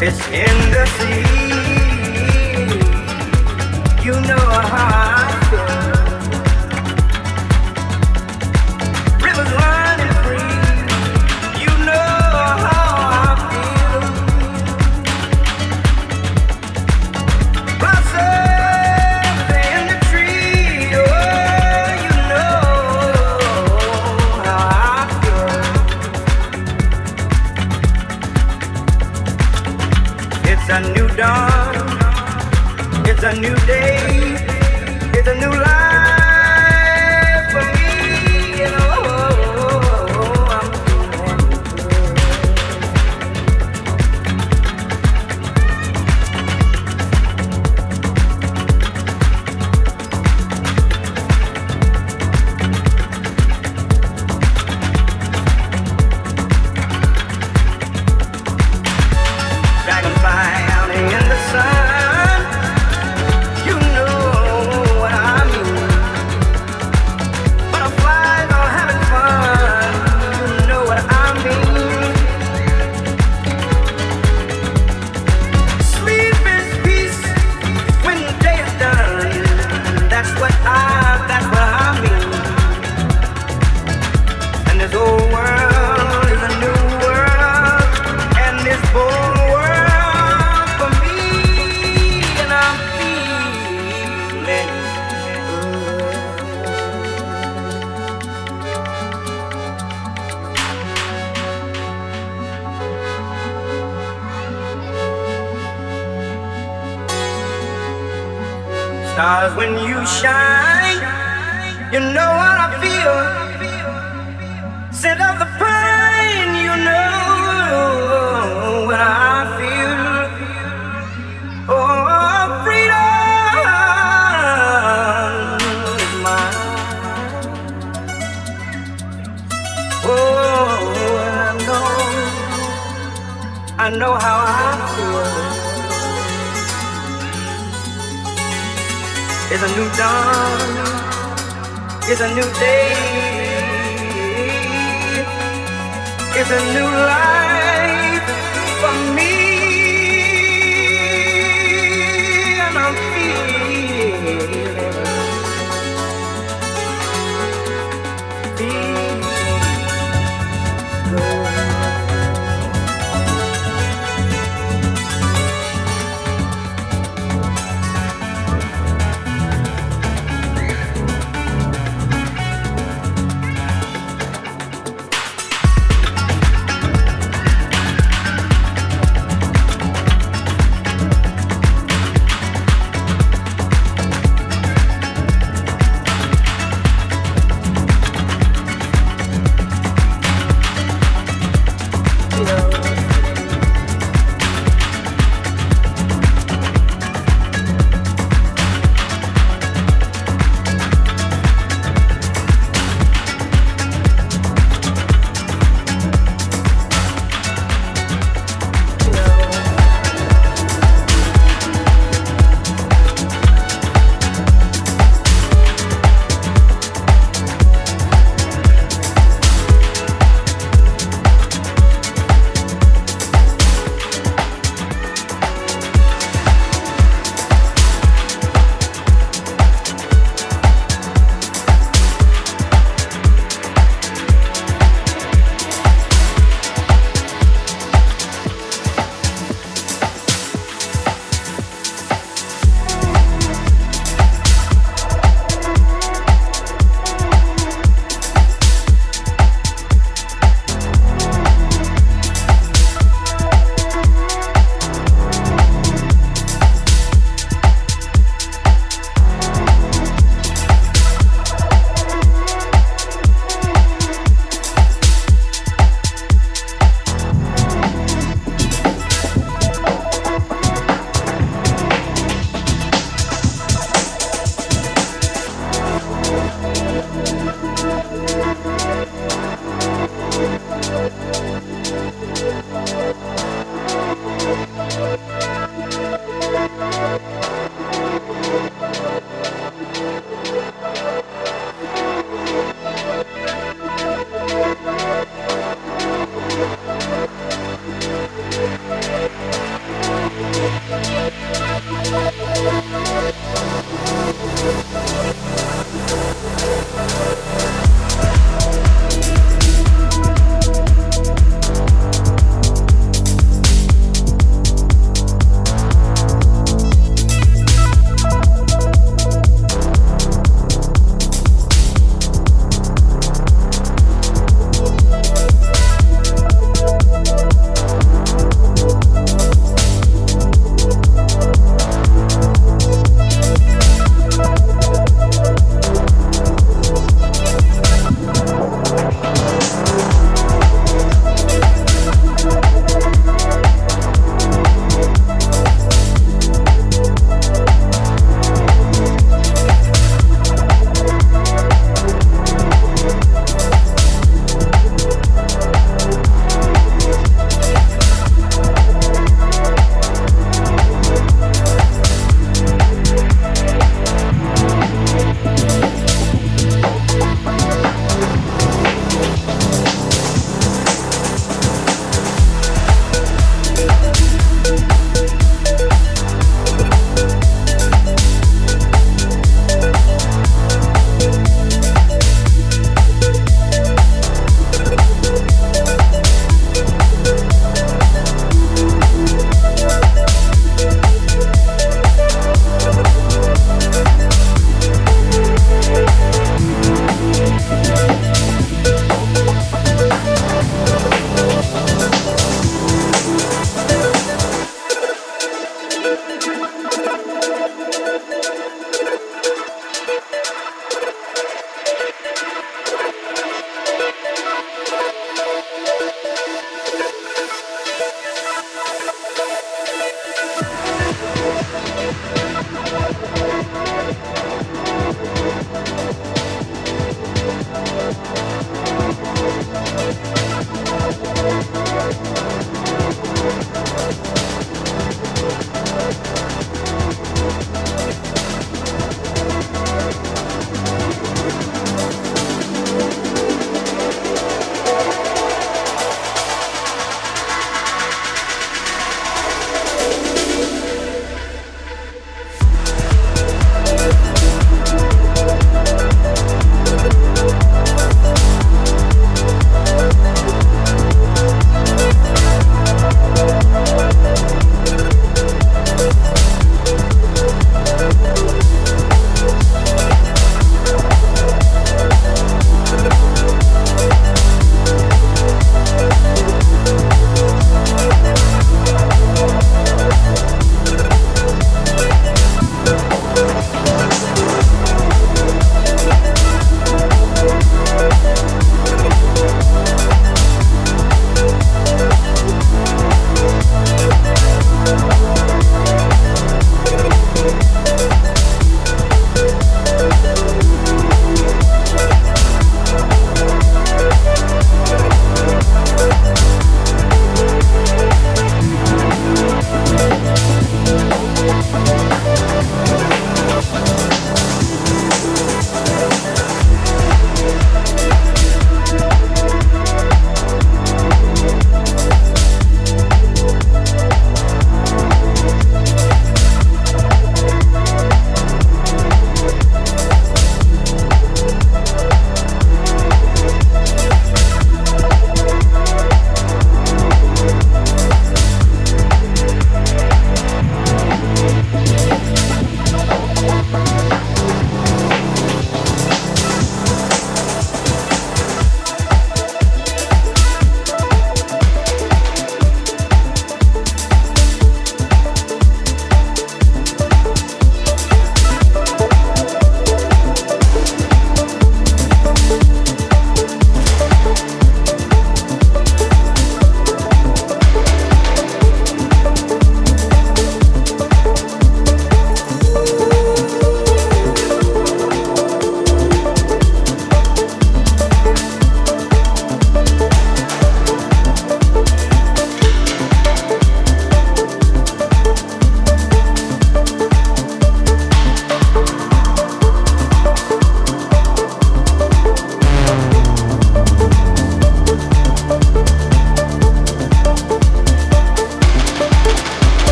It's in the sea. You know how. a new day.